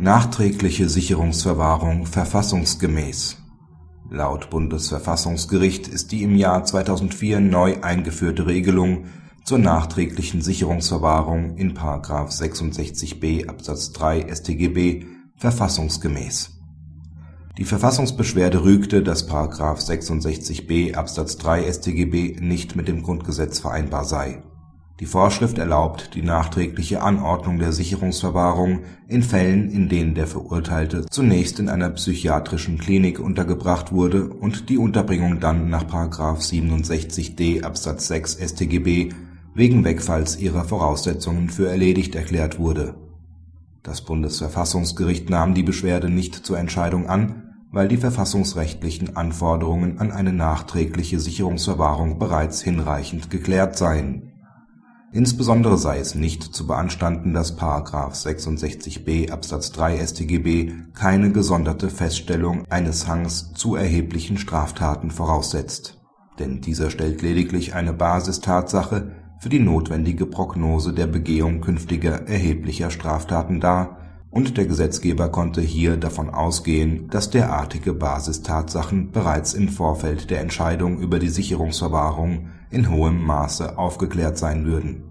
Nachträgliche Sicherungsverwahrung verfassungsgemäß Laut Bundesverfassungsgericht ist die im Jahr 2004 neu eingeführte Regelung zur nachträglichen Sicherungsverwahrung in § 66b Absatz 3 StGB verfassungsgemäß. Die Verfassungsbeschwerde rügte, dass § 66b Absatz 3 StGB nicht mit dem Grundgesetz vereinbar sei die Vorschrift erlaubt die nachträgliche Anordnung der Sicherungsverwahrung in Fällen, in denen der Verurteilte zunächst in einer psychiatrischen Klinik untergebracht wurde und die Unterbringung dann nach § 67d Absatz 6 StGB wegen Wegfalls ihrer Voraussetzungen für erledigt erklärt wurde. Das Bundesverfassungsgericht nahm die Beschwerde nicht zur Entscheidung an, weil die verfassungsrechtlichen Anforderungen an eine nachträgliche Sicherungsverwahrung bereits hinreichend geklärt seien Insbesondere sei es nicht zu beanstanden, dass § 66b Absatz 3 StGB keine gesonderte Feststellung eines Hangs zu erheblichen Straftaten voraussetzt, denn dieser stellt lediglich eine Basistatsache für die notwendige Prognose der Begehung künftiger erheblicher Straftaten dar, und der Gesetzgeber konnte hier davon ausgehen, dass derartige Basistatsachen bereits im Vorfeld der Entscheidung über die Sicherungsverwahrung in hohem Maße aufgeklärt sein würden.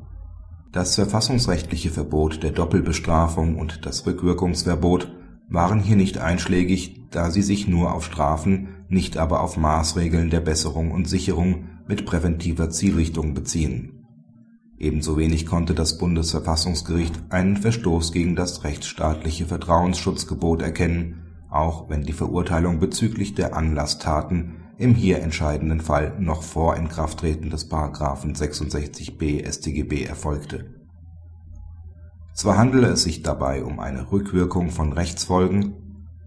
Das verfassungsrechtliche Verbot der Doppelbestrafung und das Rückwirkungsverbot waren hier nicht einschlägig, da sie sich nur auf Strafen, nicht aber auf Maßregeln der Besserung und Sicherung mit präventiver Zielrichtung beziehen. Ebenso wenig konnte das Bundesverfassungsgericht einen Verstoß gegen das rechtsstaatliche Vertrauensschutzgebot erkennen, auch wenn die Verurteilung bezüglich der Anlasstaten im hier entscheidenden Fall noch vor Inkrafttreten des § 66b StGB erfolgte. Zwar handele es sich dabei um eine Rückwirkung von Rechtsfolgen,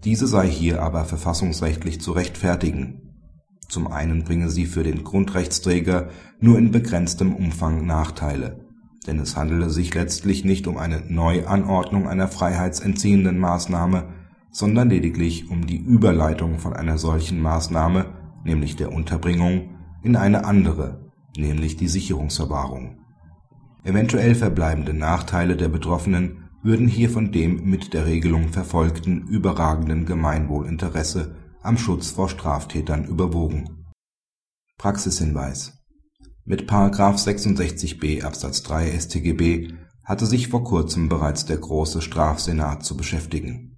diese sei hier aber verfassungsrechtlich zu rechtfertigen. Zum einen bringe sie für den Grundrechtsträger nur in begrenztem Umfang Nachteile, denn es handele sich letztlich nicht um eine Neuanordnung einer freiheitsentziehenden Maßnahme, sondern lediglich um die Überleitung von einer solchen Maßnahme nämlich der Unterbringung, in eine andere, nämlich die Sicherungsverwahrung. Eventuell verbleibende Nachteile der Betroffenen würden hier von dem mit der Regelung verfolgten überragenden Gemeinwohlinteresse am Schutz vor Straftätern überwogen. Praxishinweis Mit § 66b Absatz 3 StGB hatte sich vor kurzem bereits der Große Strafsenat zu beschäftigen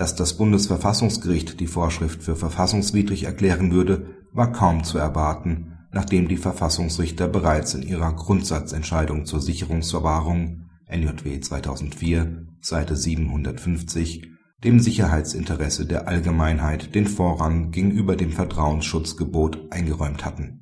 dass das Bundesverfassungsgericht die Vorschrift für verfassungswidrig erklären würde, war kaum zu erwarten, nachdem die Verfassungsrichter bereits in ihrer Grundsatzentscheidung zur Sicherungsverwahrung (NJW 2004, Seite 750) dem Sicherheitsinteresse der Allgemeinheit den Vorrang gegenüber dem Vertrauensschutzgebot eingeräumt hatten